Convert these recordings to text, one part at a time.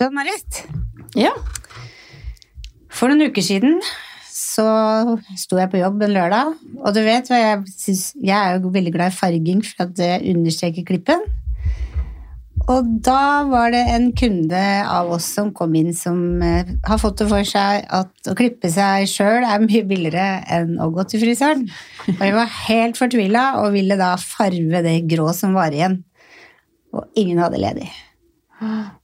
Du Marit. Ja. For noen uker siden så sto jeg på jobb en lørdag, og du vet hva jeg syns Jeg er jo veldig glad i farging for at det understreker klippen. Og da var det en kunde av oss som kom inn som eh, har fått det for seg at å klippe seg sjøl er mye billigere enn å gå til frisøren. Og jeg var helt fortvila og ville da farve det grå som var igjen. Og ingen hadde ledig.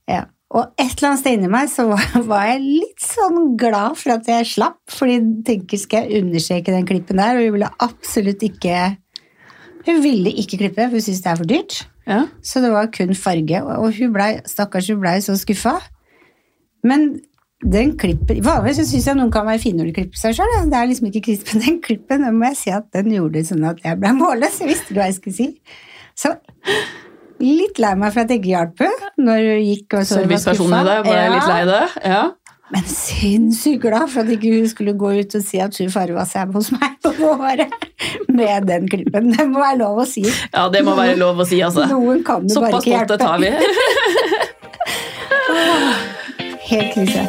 Ja. Og et eller annet sted inni meg så var, jeg litt sånn glad for at jeg slapp, fordi jeg tenker skal jeg understreke den klippen der, og hun ville absolutt ikke Hun ville ikke klippe, for hun syntes det er for dyrt. ja. Så det var kun farge, og hun ble, stakkars, hun ble så skuffa. Men den klippen Vanligvis syns jeg noen kan være fine når de klipper seg sjøl. Det er liksom ikke krise på den klippen. Nå må jeg si at den gjorde det sånn at jeg ble målløs. Jeg visste ikke hva jeg skulle si. Så litt lei meg for at jeg ikke hjalp henne når hun gikk og så var i skuffa. deg ble Ja. litt lei det. Ja. Men sinnssykt glad for at ikke hun skulle gå ut og si at hun farga seg hos meg på håret med den klippen. Det må være lov å si. ja, det må være lov å si, altså. Noen kan bare Såpass ikke spotte tar vi. Helt krise.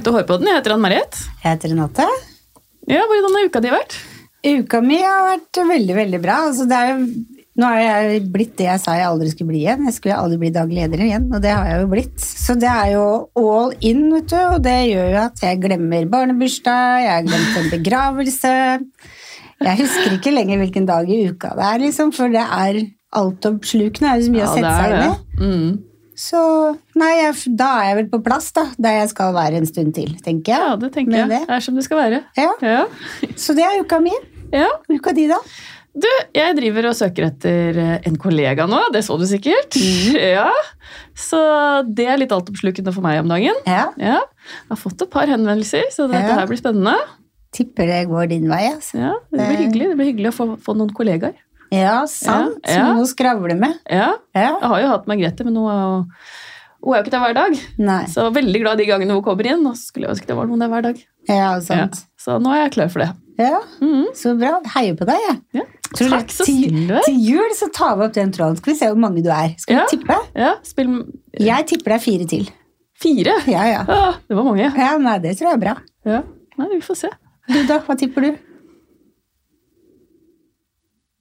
Velkommen til Hårpodden. Jeg heter Ann Mariett. Jeg heter Renate. Ja, hvordan har uka di vært? Uka mi har vært veldig, veldig bra. Altså, det er jo, nå har jeg blitt det jeg sa jeg aldri skulle bli igjen. Jeg skulle aldri bli daglig leder igjen, og det har jeg jo blitt. Så det er jo all in, vet du, og det gjør jo at jeg glemmer barnebursdag, jeg har glemt en begravelse. Jeg husker ikke lenger hvilken dag i uka det er, liksom, for det er altoppslukende. Det er jo så mye å sette seg inn i. Mm. Så nei, jeg, da er jeg vel på plass, da, der jeg skal være en stund til, tenker jeg. Ja, det tenker Med jeg. det. Det er som det skal være. Ja, Ja. Så det er uka mi. ja. Uka di, da? Du, jeg driver og søker etter eh, en kollega nå, det så du sikkert. Ja, Så det er litt altoppslukende for meg om dagen. Ja. Ja, Jeg har fått et par henvendelser, så dette Ja. her blir spennende. Tipper det går din vei, altså. Ja, Det blir hyggelig Det blir hyggelig å få, få noen kollegaer. Ja, sant. Ja, ja. Noe å skravle med. Ja, Ja. Jeg har jo hatt Margrethe, men hun er jo, hun er jo ikke der hver dag. Nei. Så veldig glad de gangene hun kommer inn. Og så skulle jeg ønske det var noen der hver dag. Ja, sant. Så nå er jeg klar for det. Ja, Mhm. så bra. Heier på deg, jeg. Ja. Tror Takk, så snill du er. til jul så tar vi opp den tråden. Skal vi se hvor mange du er. Skal vi tippe? Ja, spill Jeg tipper det er fire til. fire. Ja, ja. Ah, det var mange. Ja, nei, det tror jeg er bra. Ja. Nei, vi får se. Du da, hva tipper du?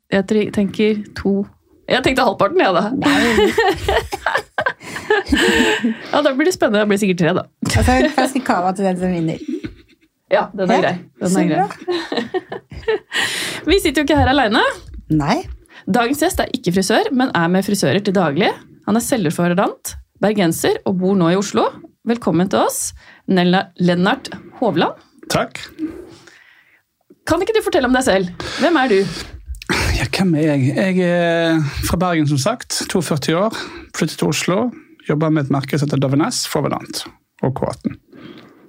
Jeg tenker to Jeg tenkte halvparten, jeg, da. Ja, Da blir det spennende. Det blir sikkert tre, da. Altså, en flaske cava til den som vinner. Ja, den er Ja, grei. Den er grei. Vi sitter jo ikke her aleine. Dagens gjest er ikke frisør, men er med frisører til daglig. Han er selgerforordnant, bergenser og bor nå i Oslo. Velkommen til oss, Nella- Lennart Hovland. Takk. Kan ikke du fortelle om deg selv? Hvem er du? Ja, hvem er jeg? Jeg er fra Bergen, som sagt. 42 år. Flyttet til Oslo. Jobber med et merke som heter Davines, Forvedant og K18.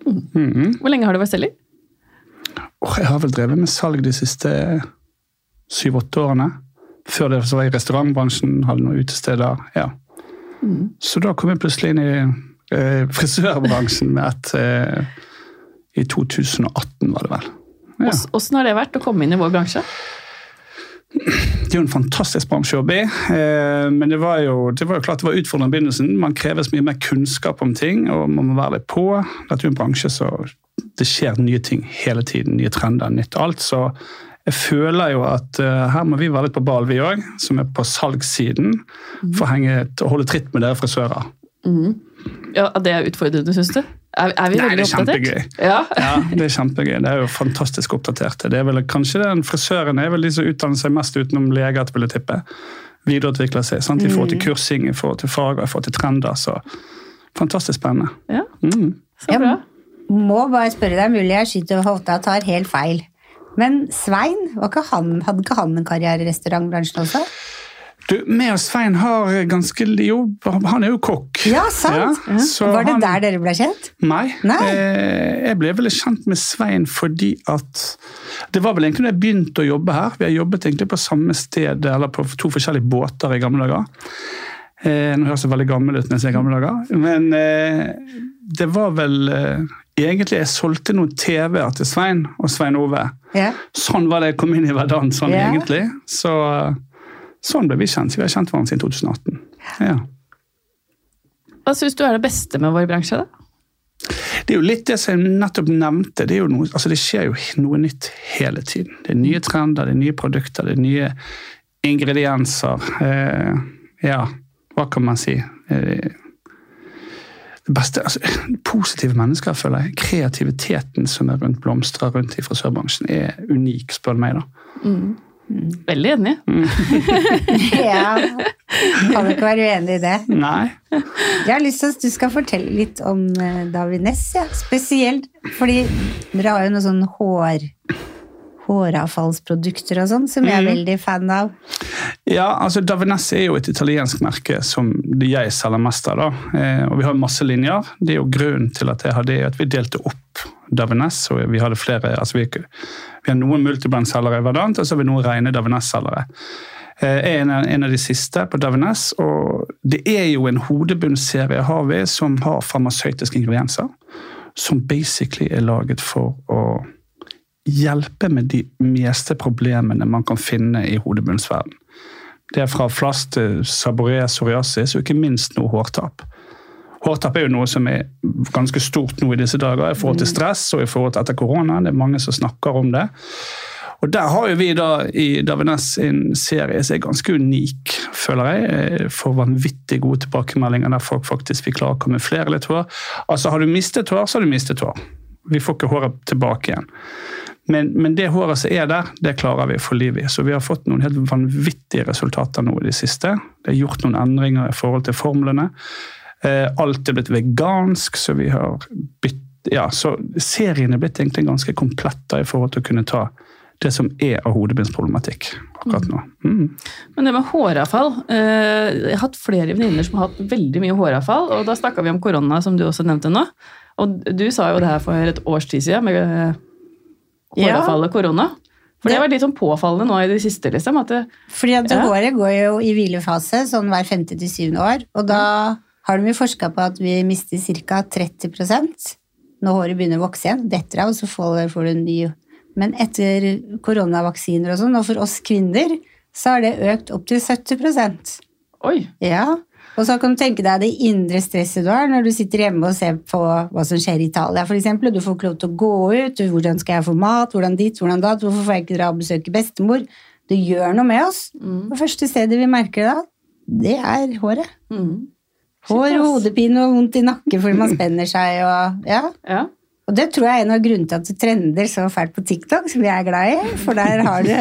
Mhm. Hvor lenge har du vært selger? Oh, jeg har vel drevet med salg de siste syv-åtte årene. Før det så var jeg i restaurantbransjen, hadde noen utesteder. ja. Så da kom jeg plutselig inn i eh, frisørbransjen med et eh, I 2018, var det vel. Ja. Åssen har det vært å komme inn i vår bransje? Det er jo en fantastisk bransje å jobbe i, eh, men det var, jo, det var jo klart det var utfordrende i begynnelsen. Man kreves mye mer kunnskap om ting, og man må være litt på. Dette er jo en bransje så det skjer nye ting hele tiden. Nye trender, nytt alt. Så jeg føler jo at eh, her må vi være litt på ball, vi òg, som er på salgssiden. For å henge, holde tritt med dere frisører. Ja, Det er utfordrende, syns du? Er, er vi Nei, veldig det er oppdatert? kjempegøy. Ja. Ja, det er kjempegøy. Det er jo fantastisk oppdaterte. Det er vel kanskje den frisøren er vel de som utdanner seg mest utenom leger, vil jeg tippe. Videreutvikler seg sant? i forhold til kursing, i forhold til fag og i forhold til trender. Så fantastisk spennende. ja, Mm. så bra. Må bare spørre deg, mulig jeg skyter over hofta og tar helt feil. Men Svein, var ikke han, hadde ikke han en karriere i restaurantbransjen også? Du, meg og Svein har ganske Jo, han er jo kokk. Ja, sant! Ja, så var det han- der dere ble kjent? Nei. Nei. Eh, jeg ble veldig kjent med Svein fordi at Det var vel egentlig da jeg begynte å jobbe her. Vi har jobbet egentlig på samme sted, eller på to forskjellige båter i gamle dager. Eh, nå høres jeg veldig gammel ut når jeg sier gamle dager, men eh, det var vel eh, egentlig jeg solgte noen TV-er til Svein og Svein Ove. Ja. Sånn var det jeg kom inn i hverdagen, sånn Ja. egentlig. Så, sånn ble vi kjent. Vi har kjent hverandre siden 2018. Ja. Hva syns du er det beste med vår bransje? da? Det er jo litt det som jeg nettopp nevnte. Det, noe, altså det skjer jo noe nytt hele tiden. Det er nye trender, det er nye produkter, det er nye ingredienser. Eh, ja, hva kan man si? Eh, det beste, altså, Positive mennesker, føler jeg. Kreativiteten som er rundt blomstrer rundt i frisørbransjen, er unik, spør du meg. da. Veldig enig. ja. Kan du ikke være uenig i det? Nei. Jeg har lyst til at du skal fortelle litt om David Davines, ja. spesielt fordi dere har jo noen sånn hår, håravfallsprodukter og sånn, som jeg er veldig fan av. Ja, altså Davines er jo et italiensk merke som jeg selger mest av. da. Eh, og Vi har masse linjer. Det er jo Grunnen til at jeg har det, at vi delte opp Davines. og Vi hadde flere, altså vi, vi har noen multibrand-selgere i Verdant, og så har vi noen rene Davines-selgere. Eh, Jeg er en en av de siste på Davines, og det er jo en hodebunnserie har vi som har farmasøytiske ingredienser. Som basically er laget for å hjelpe med de meste problemene man kan finne i hodebunnsverden. Det er fra flast til saboré psoriasis, og ikke minst noe hårtap. Hårtap er jo noe som er ganske stort nå i disse dager i forhold til stress og i forhold til etter korona. Det er mange som snakker om det. Og Der har jo vi da i Davines en serie som er ganske unik, føler jeg. Får vanvittig gode tilbakemeldinger der folk faktisk vil klare å kamuflere litt hår. Altså Har du mistet hår, så har du mistet hår. Vi får ikke håret tilbake igjen. Men, men det håret som er der, det klarer vi å få liv i. Så vi har fått noen helt vanvittige resultater nå i det siste. Det er gjort noen endringer i forhold til formlene. Eh, alt er blitt vegansk, så vi har bytt ja, så serien er blitt egentlig ganske komplett da, i forhold til å kunne ta det som er av hodebindsproblematikk akkurat nå. Mm. Men det med håravfall eh, Jeg har hatt flere venninner som har hatt veldig mye håravfall, og da snakka vi om korona, som du også nevnte nå. Og du sa jo det her for et års tid siden, med eh, håravfall og korona. For det har vært litt sånn påfallende nå i det siste, liksom. At det, Fordi at Ja. håret går jo i hvilefase sånn hver femte til syvende år, og da har de forska på at vi mister ca. 30% når håret begynner å vokse igjen. Detter av, så får, du en ny Men etter koronavaksiner og sånn, og for oss kvinner, så har det økt opp til 70% oi! Ja. Og så kan du tenke deg det indre stresset du har når du sitter hjemme og ser på hva som skjer i Italia, eksempel, du får ikke lov til å gå ut, hvordan skal jeg få mat, hvordan dit? hvordan da? hvorfor får jeg ikke dra og besøke bestemor? Det gjør noe med oss. Mm. Det første stedet vi merker det da, det er håret. Mm. Hår hodepine og vondt i nakken fordi man spenner seg og ja. Ja. Og det tror jeg er en av grunnene til at det trender så fælt på TikTok, som jeg er glad i. For der har det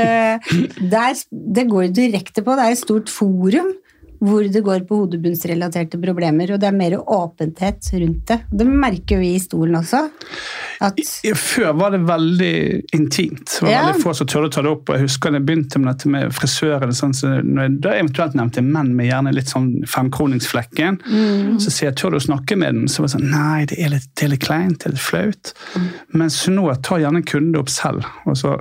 der, Det går jo direkte på. Det er et stort forum hvor det går på hodebunnsrelaterte problemer, og det er mer åpenhet rundt det. Det merker vi i stolen også. Før var det veldig intimt. Det var Ja. veldig få som tørde å ta det opp. og Jeg husker da jeg begynte med dette med frisøren. Sånn, så når jeg da eventuelt nevnte menn med gjerne litt sånn femkroningsflekken, så sier jeg tør du å snakke med den? Så var det sånn Nei, det er litt, det er litt kleint, det er litt flaut. Mens nå tar gjerne kunden det opp selv. og så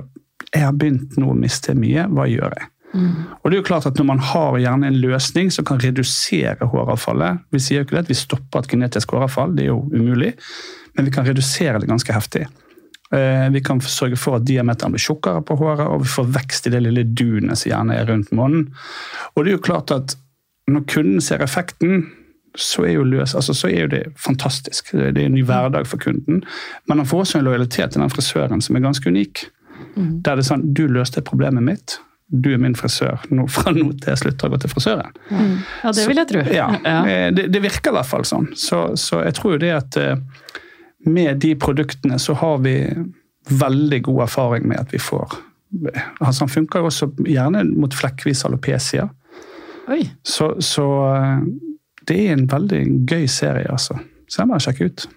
jeg har begynt nå å miste mye, hva gjør jeg? Og det er jo klart at Når man har gjerne en løsning som kan redusere håravfallet Vi sier jo ikke det at vi stopper et genetisk håravfall, det er jo umulig. Men vi kan redusere det ganske heftig. Eh, Vi kan sørge for at diameteren blir tjukkere på håret, og vi får vekst i det lille dunet som gjerne er rundt månen. Og det er jo klart at når kunden ser effekten, så er løs, altså, så er jo det fantastisk. Det er en ny hverdag for kunden. Men han får også en lojalitet til den frisøren som er ganske unik. Der det er sånn Du løste problemet mitt. Du er min frisør. Nå, fra nå til jeg slutter å gå til frisøren. ja, det vil jeg tro. Ja, Ja. Det, det virker i hvert fall sånn. Så, så jeg tror jo det at eh, med de produktene så har vi veldig god erfaring med at vi får altså Han funker jo også gjerne mot flekkvis alopecia. Oi. Så, så eh, det er en veldig gøy serie, altså. Så jeg må sjekke ut.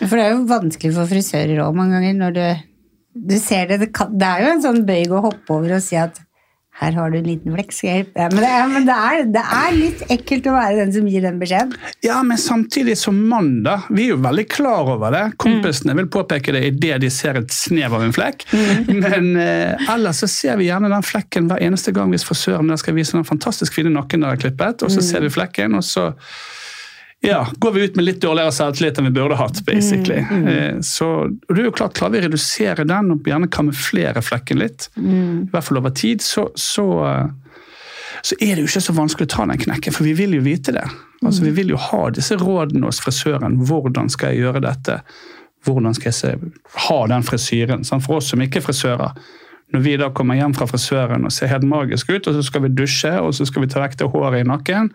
For det er jo vanskelig for frisører òg mange ganger når du, du ser det. Det, kan, det er jo en sånn bøyg å hoppe over og si at her har du en liten hjelpe deg? Men, det men det, er, det er litt ekkelt å være den som gir den beskjeden. Ja, men samtidig som mann, da. Vi er jo veldig klar over det. Kompisene vil påpeke det idet de ser et snev av en flekk. Men eh, ellers så ser vi gjerne den flekken hver eneste gang hvis frisøren skal vise den fantastisk fine nakken der er klippet, og så ser vi flekken, og så ja, går vi ut med litt dårligere selvtillit enn vi burde hatt. basically. Eh, Så og det er jo klart, Klarer vi å redusere den og gjerne kamuflere flekken litt, i hvert fall over tid, så, så, eh, så er det jo ikke så vanskelig å ta den knekken, for vi vil jo vite det. Altså, Vi vil jo ha disse rådene hos frisøren. Hvordan skal jeg gjøre dette? Hvordan skal jeg se, ha den frisyren? Sant? For oss som ikke er frisører, når vi da kommer hjem fra frisøren og ser helt magisk ut, og så skal vi dusje og så skal vi ta vekk det håret i nakken,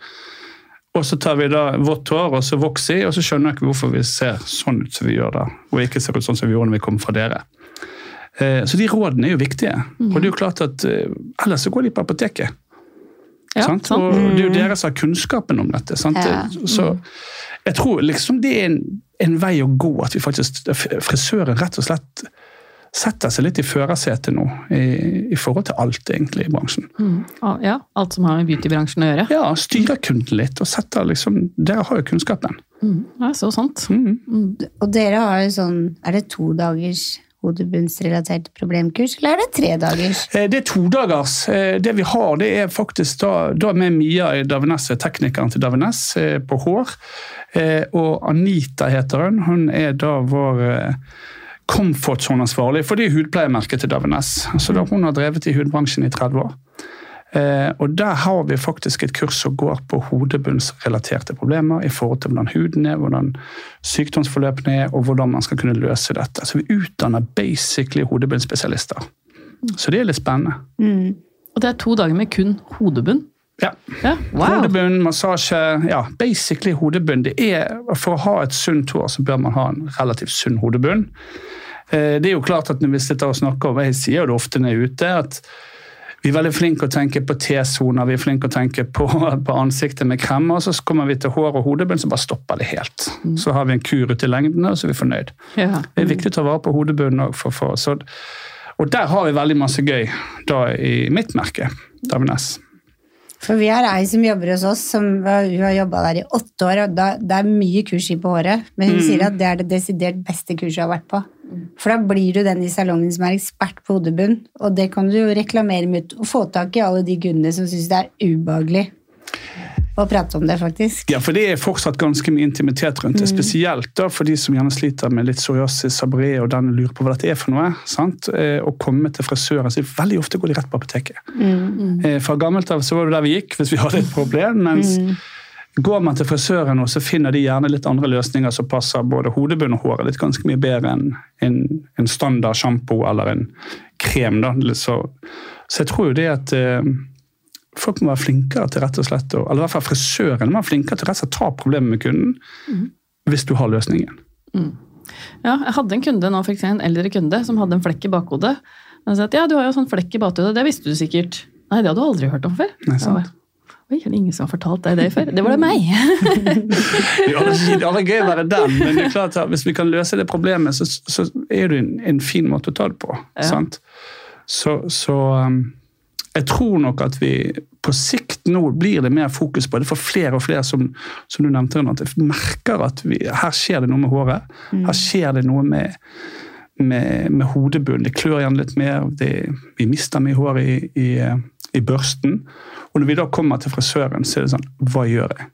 og så tar vi da vått hår og så vokser i, og så skjønner jeg ikke hvorfor vi ser sånn ut som vi gjør da, og ikke ser ut sånn som vi gjorde når vi kom fra dere. Eh, Så de rådene er jo viktige. Og det er jo klart at eh, ellers så går de på apoteket. Ja, sant? Og det er jo dere som har kunnskapen om dette. Sant? Ja. Så jeg tror liksom det er en, en vei å gå, at vi faktisk, frisøren rett og slett setter seg litt i førersetet nå i, i forhold til alt egentlig i bransjen. Mm. Ja, alt som har med beautybransjen å gjøre. Ja, styrer kunden litt og setter liksom Dere har jo kunnskapen. Mm. Ja, så sant. Mm. Og dere har jo sånn Er det to dagers hodebunnsrelatert problemkurs, eller er det tre dagers? Eh, Det er todagers. Eh, Det vi har, det er faktisk da, da med Mia i Davines, teknikeren til Davines, eh, på hår. Eh, Og Anita heter hun. Hun er da vår comfort zone-ansvarlig for de hudpleiemerket til Davines. Så da hun har drevet i hudbransjen i 30 år. Eh, Og der har vi faktisk et kurs som går på hodebunnsrelaterte problemer i forhold til hvordan huden er, hvordan sykdomsforløpene er, og hvordan man skal kunne løse dette. Så vi utdanner basically hodebunnsspesialister. Så det er litt spennende. Mm. Og det er to dager med kun hodebunn. Ja. Ja, wow. Hodebunn, massasje, ja, basically hodebunn. Det er, for å ha et sunt hår, så bør man ha en relativt sunn hodebunn. Eh, Det er jo klart at når vi sitter og snakker om, jeg sier jo det ofte når jeg er ute, at vi er veldig flinke å tenke på T-soner, vi er flinke å tenke på, på ansiktet med kremmer, så kommer vi til hår og hodebunn, så bare stopper det helt. Så har vi en kur ut i lengden, og så er vi fornøyd. Ja. Det er viktig å ta vare på hodebunnen òg. Og der har vi veldig masse gøy da i mitt merke, Davines. For vi har ei som jobber hos oss, som hun har jobba der i åtte år, og da, det er mye kurs i på håret, men hun sier at det er det desidert beste kurset hun har vært på. For da blir du den i salongen som er ekspert på hodebunn, og det kan du jo reklamere med og få tak i alle de kundene som syns det er ubehagelig å prate om det, faktisk. Ja, for det er fortsatt ganske mye intimitet rundt det. Spesielt da for de som gjerne sliter med litt psoriasis, sabré og den lurer på hva dette er for noe. sant? Eh, Å komme til frisøren, så veldig ofte går de rett på apoteket. Mm. Fra gammelt av så var det der vi gikk hvis vi hadde et problem. mens Går man til frisøren, og så finner de gjerne litt andre løsninger som passer både hodebunn og håret litt ganske mye bedre enn en, en standard sjampo eller en krem. da. Så, så jeg tror jo det at eh, folk må være flinkere til rett og slett, eller i hvert fall frisøren må være flinkere til rett og slett å ta problemet med kunden hvis du har løsningen. Ja, jeg hadde en kunde nå, for eksempel, en eldre kunde som hadde en flekk i bakhodet. Han sa at ja, du har jo sånn flekk i bakhodet, det visste du sikkert. Nei, det hadde du aldri hørt om før. Nei, sant. Oi, er det ingen som har fortalt deg det før? Det var det meg! Er det er gøy å være den, men det er klart at hvis vi kan løse det problemet, så, så er det en, en fin måte å ta det på. Ja. sant? Så, så um, jeg tror nok at vi på sikt nå blir det mer fokus på det for flere og flere som, som du nevnte, Renate, merker at vi, her skjer det noe med håret. Her skjer det noe med, med, med hodebunnen. Det klør igjen litt mer. Det, vi mister mye hår i, i, i børsten. Og når vi da kommer til frisøren, så er det sånn Hva gjør jeg?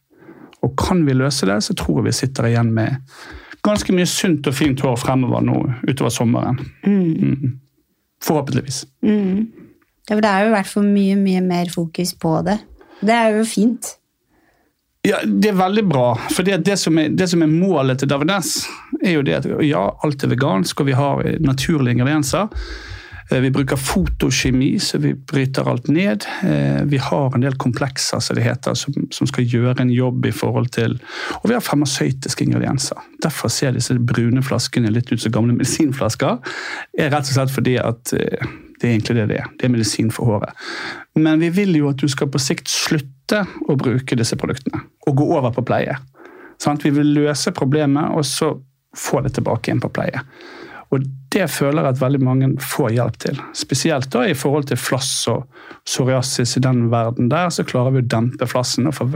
Og kan vi løse det, så tror jeg vi sitter igjen med ganske mye sunt og fint hår fremover nå utover sommeren. Mm. Forhåpentligvis. Mm. Ja, for det er jo i hvert fall mye, mye mer fokus på det. Det er jo fint. Ja, Det er veldig bra. For det, det, som er, det som er målet til Davines, er jo det at ja, alt er vegansk, og vi har naturlige ingredienser. Eh, Vi bruker fotokjemi, så vi bryter alt ned. Eh, Vi har en del komplekser som det heter, som, som skal gjøre en jobb i forhold til Og vi har farmasøytiske ingredienser. Derfor ser disse brune flaskene litt ut som gamle medisinflasker. Det er rett og slett fordi at eh, det er egentlig det det er. Det er medisin for håret. Men vi vil jo at du skal på sikt slutte å bruke disse produktene og gå over på pleie. Sant? Vi vil løse problemet og så få det tilbake igjen på pleie. Og det føler jeg at veldig mange får hjelp til. Spesielt da i forhold til flass og psoriasis i den verden der, så klarer vi å dempe flassen og få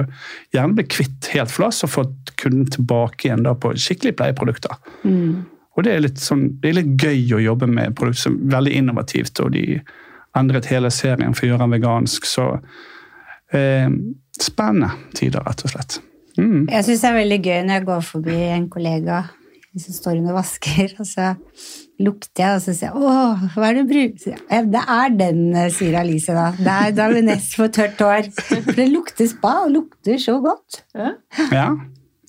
gjerne bli kvitt helt flass og få kunden tilbake igjen da på skikkelig pleieprodukter. Og det er litt, sånn, det er litt gøy å jobbe med produkter som er veldig innovativt, og de endret hele serien for å gjøre den vegansk. Så eh, spennende tider, rett og slett. Mm. Jeg syns det er veldig gøy når jeg går forbi en kollega som står under vasker, og så lukter jeg, og så sier jeg 'Å, hva er det du bruker?' Så sier jeg, «Ja, Det er den, eh, sier Alice da. Det er Davines for tørt hår. For det lukter spa, og lukter så godt. Ja. Ja,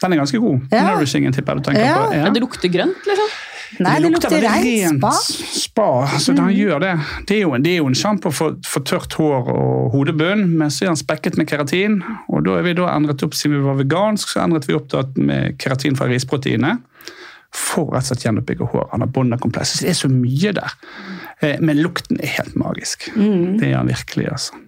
den er ganske god. Ja. Nourishingen tipper jeg du tenker Ja. på. Ja. Det lukter grønt, liksom. Nei, det lukter det lukter rent spa. spa, så den gjør det. Det er jo en, det er jo en sjampo for, for tørt hår og hodebunn, men så er den spekket med keratin. Og da er vi da endret opp, siden vi var vegansk, så endret vi opp da med keratin fra risproteinet. For rett og slett gjenoppbygge hår. Han har bondekomplekset. Det er så mye der. Eh, Men lukten er helt magisk. Mm. Det er han virkelig, altså.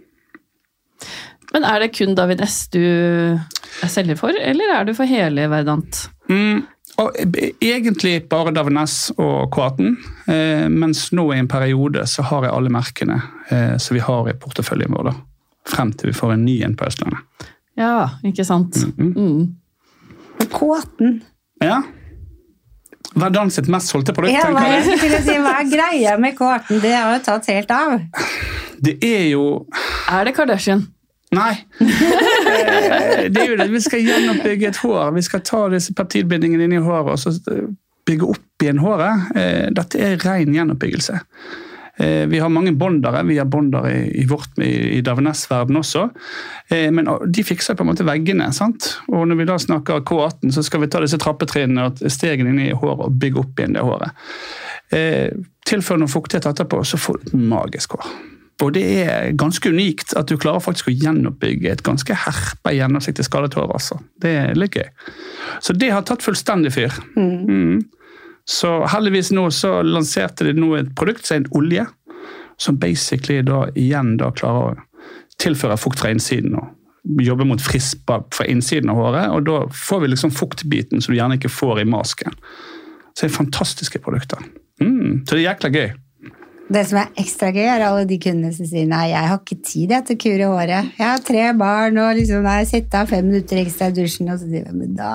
Men er det kun David S du er selger for, eller er du for hele Verdant? Mm, og e- egentlig bare Davines og Kvaten, eh, mens nå i en periode så har jeg alle merkene eh, som vi har i porteføljen vår. da. Frem til vi får en ny en på Østlandet. Ja, ikke sant? Mm. Og Kåten. Ja. Verdant sitt mest solgte produkt, Ja, hva, jeg. skulle si, hva er greia med kåten? Det har jo tatt helt av. Det er jo Er det Kardashian? Nei. Eh, Det er jo det. Vi skal gjenoppbygge et hår. Vi skal ta disse peptidbindingene inn i håret og så eh, bygge opp igjen håret. Eh, Dette er ren gjenoppbyggelse. Vi har mange bondere. Vi har bondere i, vårt, i, i Davines-verden også. Men de fikser på en måte veggene. sant? Og når vi da snakker K18, så skal vi ta disse trappetrinnene og stegene inn i håret og bygge opp igjen det håret. Tilfør noe fuktighet etterpå, så får du et magisk hår. Og det er ganske unikt at du klarer faktisk å gjenoppbygge et ganske herpa gjennomsiktig skadet hår. Altså. Det er litt gøy. Så det har tatt fullstendig fyr. Mm. Så heldigvis nå så lanserte de nå et produkt som er en olje, som basically da igjen da klarer å tilføre fukt fra innsiden og jobbe mot frispa fra innsiden av håret. Og da får vi liksom fuktbiten som du gjerne ikke får i masken. Så det er fantastiske produkter. Mm. Så det er jækla gøy. Det som er ekstra gøy, er alle de kundene som sier nei, jeg har ikke tid jeg, til å kure håret. Jeg har tre barn og liksom, nei, sette av fem minutter ekstra i dusjen. Og så sier jeg, men da,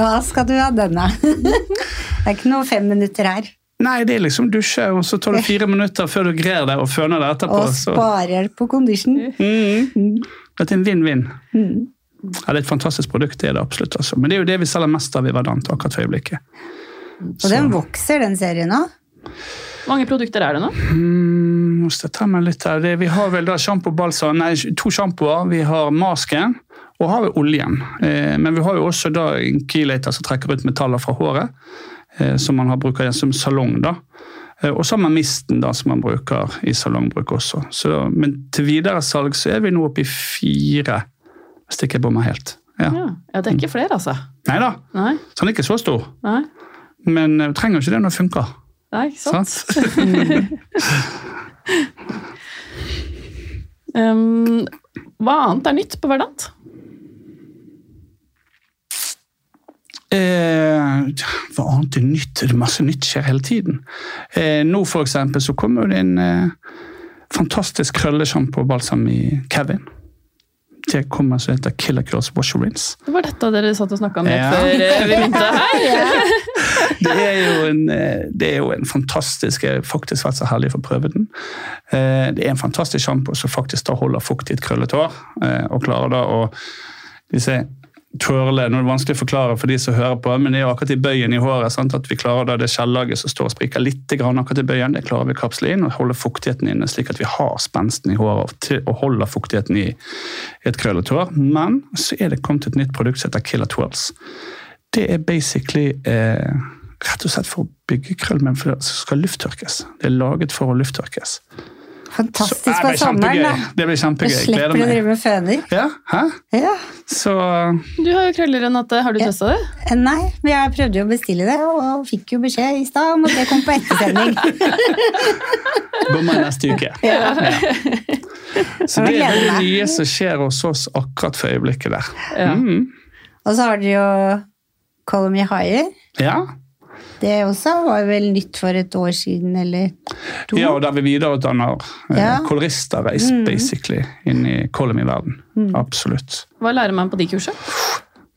da skal du ha denne. det er ikke noe fem minutter her. Nei, det er liksom dusje, og så tar du fire minutter før du grer det og føner det etterpå. Og Så. sparer på condition. Mm. Dette er en vinn-vinn. Mm. Ja, det er et fantastisk produkt, det er det absolutt. Altså. Men det er jo det vi selger mest av i Verdant akkurat for øyeblikket. Og den vokser, den serien nå. Mange produkter er det nå? Mm, jeg ta meg litt her. Det, vi har vel da shampoo, balsam, nei, to sjampoer. Vi har masken og har vi oljen. Eh, men vi har jo også da en keylater som trekker ut metaller fra håret, eh, som man har bruker som salong. da. Eh, og så har man misten, da, som man bruker i salongbruk også. Så, men til videresalg så er vi nå oppe i fire, hvis ikke jeg bommer helt. Ja. Ja, ja, det er ikke flere, altså. Nei da, så den er ikke så stor. nei, Men vi trenger ikke det når det funker. Nei ikke sant? Sant? Um, hva annet er nytt på Verdant? Eh, hva annet er nytt? Det er masse nytt skjer hele tiden. Eh, nå for eksempel så kommer det en eh, fantastisk krøllesjampo og balsam i Kevin. Det kommer som heter Killer Girls Wash and Rinse. Det var dette dere satt og snakka om rett Ja. før eh, vi begynte her. Det er jo en, eh, det er jo en fantastisk Jeg har faktisk vært så heldig å få prøve den. Eh, Det er en fantastisk sjampo som faktisk da holder fukt i et krøllet hår. eh, Og klarer da å disse twirle Nå er det vanskelig å forklare for de som hører på, men det er jo akkurat i bøyen i håret. Sant? At vi klarer da det skjellaget som står og spriker litt grann akkurat i bøyen, det klarer vi å kapsle inn og holde fuktigheten inne, slik at vi har spensten i håret til holder holde fuktigheten i et krøllet hår. Men så er det kommet et nytt produkt som heter Killer Twirls. Det er basically eh, rett og slett for å bygge krøll, men for det skal lufttørkes. Det er laget for å lufttørkes. Fantastisk for blir sommeren, da. Det blir kjempegøy. Jeg slipper å drive med føner. Ja, hæ? Ja. Så Du har jo krøller, Renate. Har du Ja. testa det? Nei, men jeg prøvde jo å bestille det, og fikk jo beskjed i stad om at det kom på ettersending. bommer jeg neste uke. Ja. Så det er det nye som skjer hos oss akkurat for øyeblikket der. Ja. Mm. Og så har dere jo Call Me Higher. Ja. Det også var vel nytt for et år siden, eller to. ja, og der vi videreutdanner eh, Ja. kolorister mm. basically inn i Colony-verden. Absolutt. Hva lærer man på de kursene?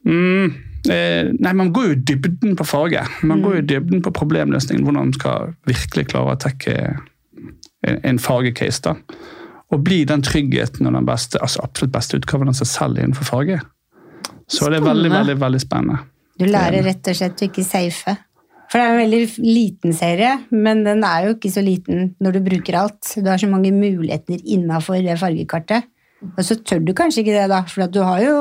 Mm. Eh, nei, Man går jo dybden på farge. Man går jo dybden på problemløsningen. Hvordan man skal virkelig klare å tekke en, en fargecase. da. Og bli den tryggheten og den beste, altså absolutt beste utgaven av seg selv innenfor farge. Så det er veldig, veldig, veldig spennende. Du lærer rett og slett å ikke safe. For det er en veldig liten serie, men den er jo ikke så liten når du bruker alt. Du har så mange muligheter innafor det fargekartet. Og så tør du kanskje ikke det, da, for at du har jo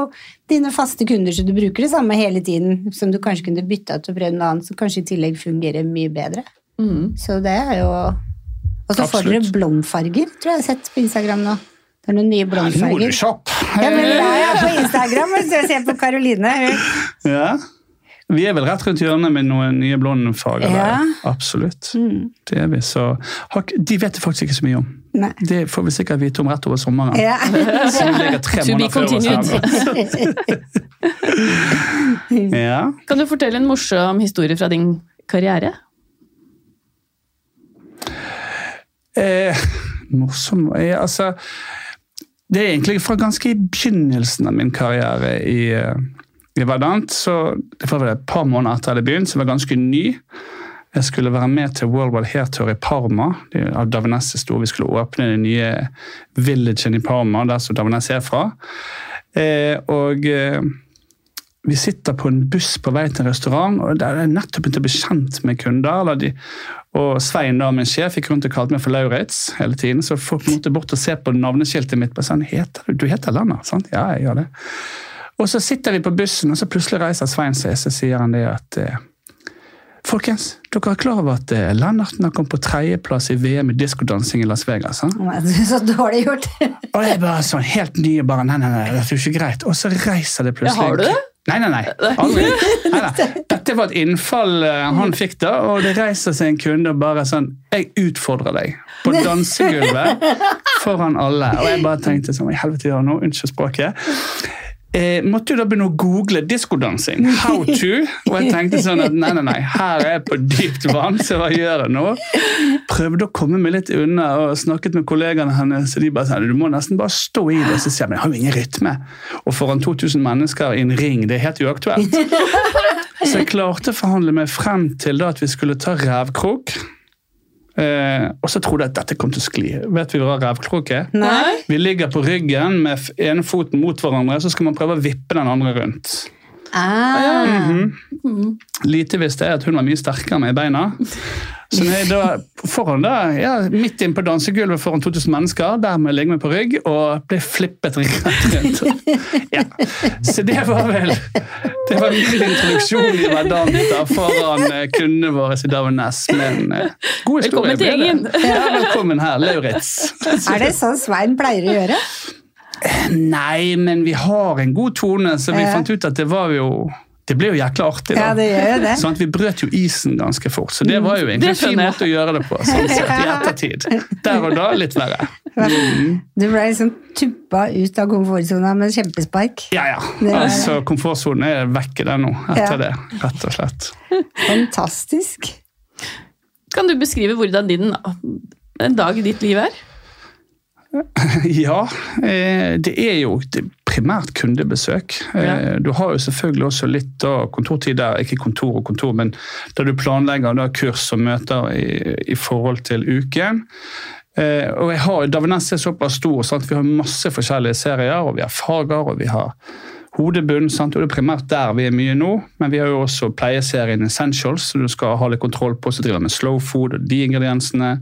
dine faste kunder, så du bruker det samme hele tiden, som du kanskje kunne bytta til å prøve noe annet som kanskje i tillegg fungerer mye bedre. Mm. Så det er jo Og så får dere blomfarger, tror jeg jeg har sett på Instagram nå. Det er noen nye er blomfarger. du! Ja, men det er på Instagram og så ser på Karoline. Ja. Vi er vel rett rundt hjørnet med noen nye blondfarger Ja. der. Absolutt. Det er vi. Så de vet det faktisk ikke så mye om. Nei. Det får vi sikkert vite om rett over sommeren. Ja. Så vi ligger tre måneder før oss her. Ja. Kan du fortelle en morsom historie fra din karriere? Eh, morsom eh, Altså Det er egentlig fra ganske i begynnelsen av min karriere i, eh, i Verdant. Så det var vel et par måneder etter jeg hadde begynt, så jeg var ganske ny. Jeg skulle være med til World Wide Hair Tour i Parma. Av Davinesse sto. Vi skulle åpne den nye villagen i Parma, der som Davinesse er fra. Eh, og eh, vi sitter på en buss på vei til en restaurant, og der er nettopp begynt å bli kjent med kunder. De, og Svein, da, min sjef, gikk rundt og kalte meg for Lauritz hele tiden. Så folk måtte bort og se på navneskiltet mitt. og sånn, heter du heter Lennart, sant? Ja, jeg gjør det. Og så sitter vi på bussen, og så plutselig reiser Svein seg, så sier han det at eh, Folkens, dere er klar over at eh, Lennarten har kommet på tredjeplass i VM i diskodansing i Las Vegas? sant? Så dårlig gjort. Og jeg bare sånn helt ny og bare nei, nei, nei, det er jo ikke greit. Og så reiser det plutselig Ja, har du det? Nei, nei, nei. Aldri. Nei, nei. Dette var et innfall eh, han fikk da, og det reiser seg en kunde og bare sånn Jeg utfordrer deg på dansegulvet foran alle. Og jeg bare tenkte sånn I helvete gjør jeg nå? Unnskyld språket. Eh, måtte jo da begynne å google diskodansing. How to. Og jeg tenkte sånn at nei, nei, nei, her er jeg på dypt vann, så hva gjør jeg nå? Prøvde å komme meg litt unna og snakket med kollegaene hennes. og de bare sa du må nesten bare stå i det. Så sier jeg men jeg har jo ingen rytme. Og foran 2000 mennesker i en ring, det er helt uaktuelt. Så jeg klarte å forhandle meg frem til da at vi skulle ta revkrok. Eh, og så trodde jeg at dette kom til å skli. Vet vi hva revkråke er? Nei. Vi ligger på ryggen med ene foten mot hverandre, så skal man prøve å vippe den andre rundt. Ah. Lite visste jeg at hun var mye sterkere med beina. Så når jeg da foran da, ja, midt inn på dansegulvet foran 2000 mennesker, der må jeg ligge meg på rygg, og ble flippet rett rundt. Ja. Så det var vel det var min introduksjon i Verdanta foran eh, kundene våre i Davenes. Men eh, god historie. Velkommen til gjengen. Ja, velkommen her, Lauritz. Er det sånn Svein pleier å gjøre? Nei, men vi har en god tone, så vi Ja. fant ut at det var jo Det ble jo jækla artig, da. Ja, det gjør det. Sånn at Vi brøt jo isen ganske fort, så det var jo egentlig en fin måte å gjøre det på. sånn sett, i ettertid. Der og da litt verre. Du ble liksom tuppa ut av komfortsona med kjempespark. Ja, ja. Altså, Komfortsonen er vekke der nå, etter Ja. det. Rett og slett. Fantastisk. Kan du beskrive hvordan din, en dag i ditt liv er? Ja, eh, det er jo primært kundebesøk. Eh, Ja. Du har jo selvfølgelig også litt av kontortid der, ikke kontor og kontor, men da du planlegger kurs og møter i, i forhold til uken. Eh, og jeg har, Daveness er såpass stor, sant? vi har masse forskjellige serier, og vi har farger, og vi har hodebunn. Sant? og Det er primært der vi er mye nå, men vi har jo også pleieserien Essentials, som du skal ha litt kontroll på, så driver med slow food og de ingrediensene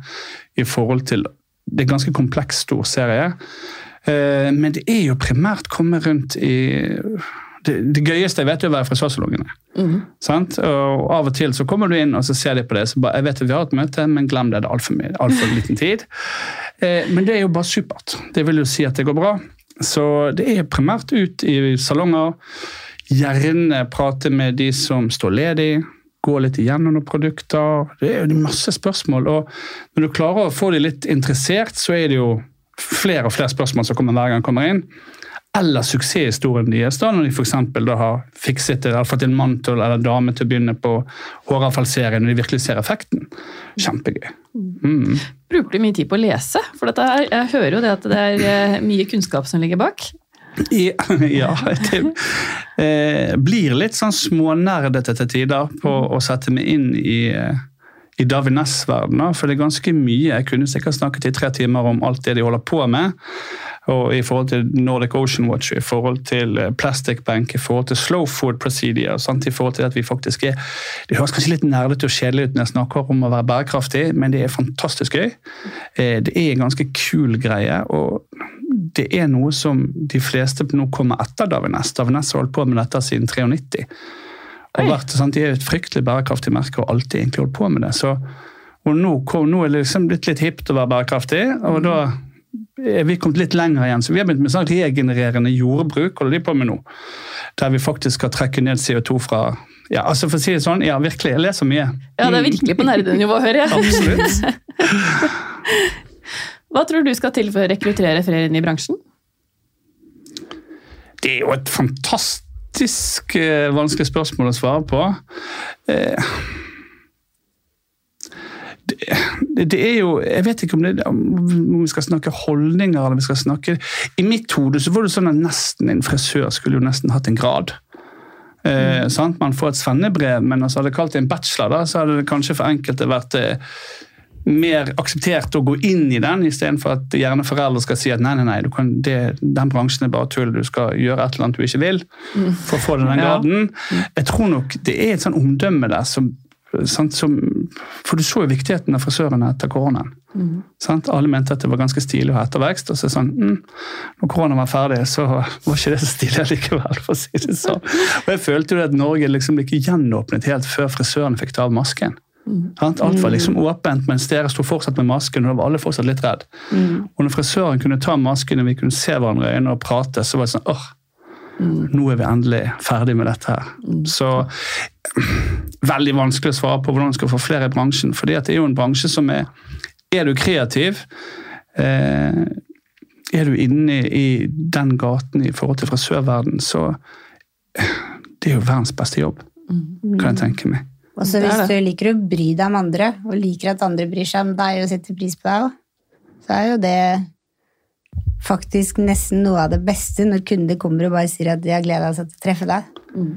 i forhold til Det er en ganske kompleks, stor serie. Eh, Men det er jo primært komme rundt i det, det gøyeste jeg vet, er å være frisørsalongene. Mm. Og av og til så kommer du inn og så ser de på det. så bare, jeg vet at vi har et møte, men glem det. Det er altfor alt liten tid. Eh, Men det er jo bare supert. Det vil jo si at det går bra. Så det er primært ut i salonger. Gjerne prate med de som står ledig. Gå litt igjennom noen produkter. Det er jo masse spørsmål. Og når du klarer å få de litt interessert, så er det jo flere og flere spørsmål som kommer hver gang de kommer inn. Eller suksesshistorien deres, da, når de for da har fikset eller fått en mann til, eller dame til å begynne på håravfallsserien, når de virkelig ser effekten. Kjempegøy. Mm. Bruker du mye tid på å lese? For dette jeg hører jo det at det er eh, mye kunnskap som ligger bak. Ja, det eh, blir litt sånn smånerdete til tider på å sette meg inn i, eh, i Davines-verdenen. For det er ganske mye. Jeg kunne sikkert snakket i tre timer om alt det de holder på med. Og I forhold til Nordic Ocean Watch, i forhold til eh, Plastic Bank, i forhold til Slow Food Procedure. Sant? I forhold til at vi faktisk er Det høres kanskje litt nerdete og kjedelig ut når jeg snakker om å være bærekraftig, men det er fantastisk gøy. Eh, det er en ganske kul greie. og det er noe som de fleste nå kommer etter Davines. Davines har holdt på med dette siden 93. Og vært, sant? De er et fryktelig bærekraftig merke og alltid egentlig holdt på med det. Så, og nå, nå er det liksom blitt litt hipt å være bærekraftig, og da er vi kommet litt lenger igjen. Så vi har begynt med sånn regenererende jordbruk, holder de på med nå. Der vi faktisk skal trekke ned CO2 fra ja, altså For å si det sånn, ja, virkelig. Jeg leser mye. Ja, det er virkelig på nerdenivå, hører jeg. Absolutt. Hva tror du skal til for å rekruttere flere inn i bransjen? Det er jo et fantastisk eh, vanskelig spørsmål å svare på. Eh, det, det, er jo Jeg vet ikke om, det, om vi skal snakke holdninger eller vi skal snakke I mitt hode så var det sånn at nesten en frisør skulle jo nesten hatt en grad. Eh, mm. Man får et svennebrev, men altså hadde det kalt det en bachelor, da, så hadde det kanskje for enkelte vært eh, mer akseptert å gå inn i den, istedenfor at gjerne foreldre skal si at nei, nei, nei, kan, det, den bransjen er bare tull, du skal gjøre et eller annet du ikke vil for å få den graden. Jeg tror nok det er et sånn omdømme der som Sant, som, for du så jo viktigheten av frisørene etter koronaen. Mm. Alle mente at det var ganske stilig å ha ettervekst. og så sånn, mm, Når koronaen var ferdig, så var ikke det så stilig likevel. for å si det sånn. Og Jeg følte jo at Norge liksom ikke gjenåpnet helt før frisørene fikk ta av masken. Mm. Alt var liksom åpent, mens dere sto fortsatt med masken, og da var alle fortsatt litt redd. Mm. Og når frisøren kunne ta masken og vi kunne se hverandre i øynene og prate, så var det sånn åh, Mm. Nå er vi endelig ferdig med dette her. Mm. Så veldig vanskelig å svare på hvordan man skal få flere i bransjen. For det er jo en bransje som er Er du kreativ, eh, er du inne i den gaten i forhold til frisørverden, så det er jo verdens beste jobb, mm. kan jeg tenke meg. Også hvis du liker å bry deg om andre, og liker at andre bryr seg om deg og setter pris på deg så er jo det faktisk nesten noe av det beste når kunder kommer og bare sier at de har gleda seg til å treffe deg. Mm.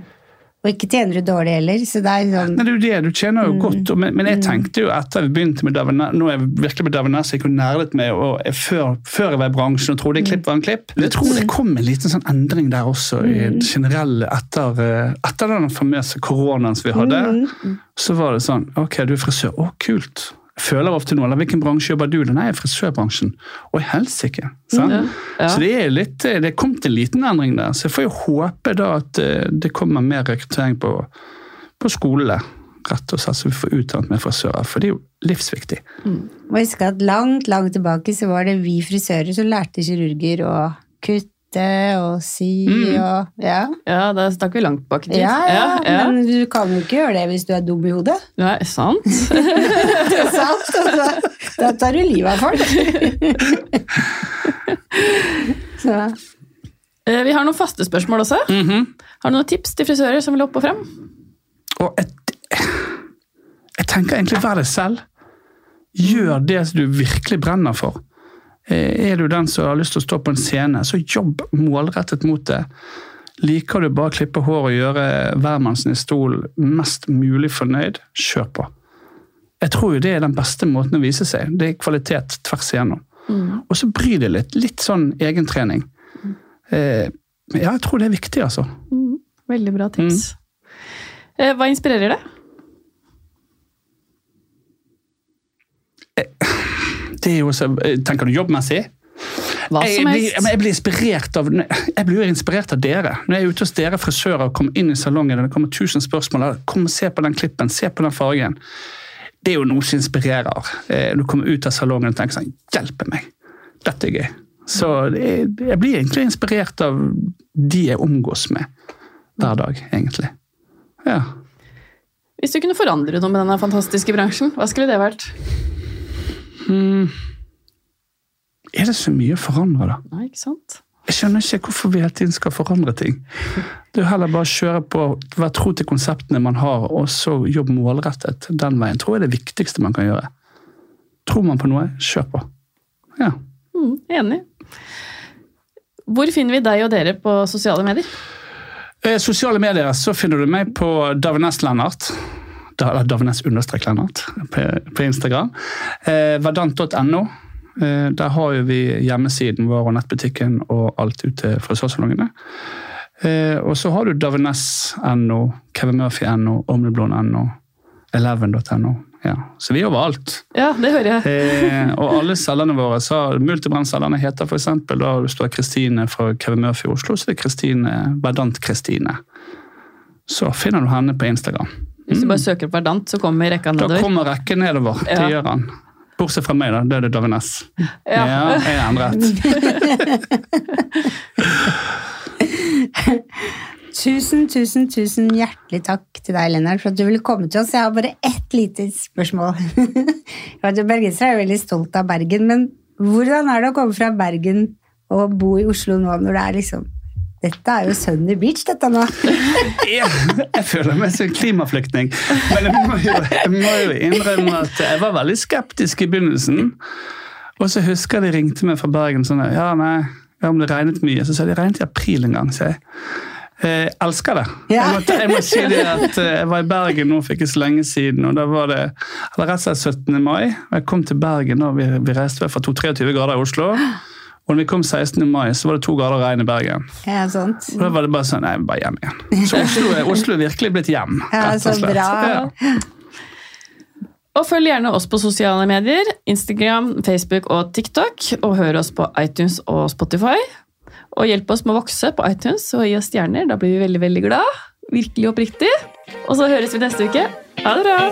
Og ikke tjener du dårlig heller. så det er sånn... Nei, det er jo det, du tjener jo mm. godt. Men, men, jeg mm. tenkte jo etter vi begynte med Davines, nå er jeg virkelig med Davines, jeg kunne nærlet med og jeg, før, før, jeg var i bransjen og trodde klipp var en klipp. Men jeg tror det kom en liten sånn endring der også, i det mm. generelle etter, eh, etter den famøse koronaen som vi hadde. Så var det sånn Ok, du er frisør. Å, kult føler ofte noe, eller hvilken bransje jobber du i? Nei, frisørbransjen. Og helsike! Ja. Ja. Så det er litt, det er kommet en liten endring der. Så jeg får jo håpe da at eh, det kommer mer rekruttering på, på skolene. Rett og slett, så vi får utdannet mer frisører, for det er jo livsviktig. Mm. Og husk at Langt langt tilbake så var det vi frisører som lærte kirurger å kutte kutte og si mm. og Ja, ja da stakk vi langt bak i tid. Ja, ja, ja, men du kan jo ikke gjøre det hvis du er dum i hodet. Nei, sant. det er sant. Altså. da tar du livet av folk. Så. Eh, vi har noen faste spørsmål også. Mm -hmm. Har du noen tips til frisører som vil opp og frem? Og et, jeg tenker egentlig vær deg selv. Gjør det du virkelig brenner for. Eh, er du den som har lyst til å stå på en scene, så jobb målrettet mot det. Liker du bare å klippe hår og gjøre hvermannsen i stol mest mulig fornøyd, kjør på. Jeg tror jo det er den beste måten å vise seg. Det er kvalitet tvers igjennom. Mm. Og så bry deg litt. Litt sånn egentrening. Mm. Eh, ja, jeg tror det er viktig, altså. Mm. Veldig bra tips. Mm. Eh, hva inspirerer deg? Eh, det er jo så, eh, Tenker du jobbmessig? Hva som helst. Jeg, jeg, blir inspirert av, jeg blir jo inspirert av dere. Når jeg er ute hos dere frisører og kommer inn i salongen og det kommer tusen spørsmål, kom og se på den klippen, se på den fargen. Det er jo noe som inspirerer. Eh, du kommer ut av salongen og tenker sånn Hjelpe meg! Dette er gøy. Så jeg blir egentlig inspirert av de jeg omgås med hver dag, egentlig. Ja. Hvis du kunne forandre noe med denne fantastiske bransjen, hva skulle det vært? Hmm, Er det så mye å forandre, da? Nei, ikke sant? Jeg skjønner ikke hvorfor vi hele tiden skal forandre ting. Det er heller bare å kjøre på, være tro til konseptene man har, og så jobbe målrettet den veien. Tror jeg det viktigste man kan gjøre. Tror man på noe, kjør på. Ja. Mm, enig. Hvor finner vi deg og dere på sosiale medier? Eh, sosiale medier så finner du meg på Davines Lennart. Davnes understrek Lennart på, på Instagram. Eh, Verdant.no. Eh, der har vi hjemmesiden vår og nettbutikken og alt ut til frisørsalongene. Eh, og så har du Davines.no, kevinmurphy.no, omniblond.no, eleven.no. Ja. Så vi er overalt. Ja, det hører jeg. Eh, og alle cellene våre, så Multibrandcellene heter f.eks. da det står Kristine fra Kevin Murphy i Oslo, så det er Kristine Verdant Kristine. Så finner du henne på Instagram. Hvis du bare søker på Verdant, så kommer rekka nedover. Da kommer rekken nedover. Det Ja. gjør han. Bortsett fra meg, da. Det er det Davines. Ja. Ja, jeg er endret. Tusen, tusen, tusen hjertelig takk til deg, Lennart, for at du ville komme til oss. Jeg har bare ett lite spørsmål. Jeg vet jo, Bergensere er veldig stolt av Bergen, men hvordan er det å komme fra Bergen og bo i Oslo nå, når det er liksom Dette er jo Sunny Beach, dette nå. Jeg, jeg føler meg som en klimaflyktning. Men jeg må, jo, jeg må jo innrømme at jeg var veldig skeptisk i begynnelsen. Og så husker jeg de ringte meg fra Bergen sånn Ja, nei, om det regnet mye. Så sa de regnet i april en gang, sier jeg. Jeg elsker det. Ja. Jeg, måtte, jeg må si det at eh, jeg var i Bergen nå for ikke så lenge siden, og da var det eller rett og slett 17. mai. og Jeg kom til Bergen, og vi, vi reiste fra 23 grader i Oslo. Og når vi kom 16. mai, så var det to grader regn i Bergen. Ja, sånt. Og da var det bare sånn, nei, bare hjem igjen. Så Oslo er, Oslo er virkelig blitt hjem, Ja, rett så og slett. bra. Ja. Og følg gjerne oss på sosiale medier. Instagram, Facebook og TikTok. Og hør oss på iTunes og Spotify. Og hjelp oss med å vokse på iTunes og gi oss stjerner. Da blir vi veldig veldig glad. Virkelig oppriktig. Og så høres vi neste uke. Ha det bra!